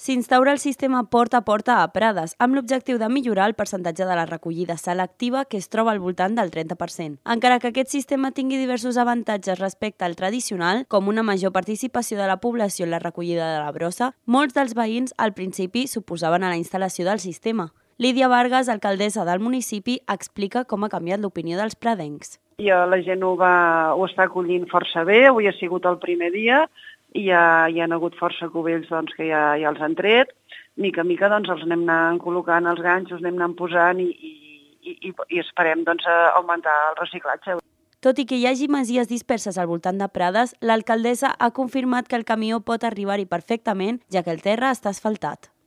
S'instaura el sistema porta a porta a Prades, amb l'objectiu de millorar el percentatge de la recollida selectiva, que es troba al voltant del 30%. Encara que aquest sistema tingui diversos avantatges respecte al tradicional, com una major participació de la població en la recollida de la brossa, molts dels veïns al principi s'oposaven a la instal·lació del sistema. Lídia Vargas, alcaldessa del municipi, explica com ha canviat l'opinió dels pradencs. Ja la gent ho, va, ho està acollint força bé, avui ha sigut el primer dia, i ja hi ha hagut força cubells doncs, que ja, ja els han tret. Mica mica doncs, els anem anant col·locant els ganxos, anem anant posant i, i, i, i esperem doncs, augmentar el reciclatge. Tot i que hi hagi masies disperses al voltant de Prades, l'alcaldessa ha confirmat que el camió pot arribar-hi perfectament, ja que el terra està asfaltat.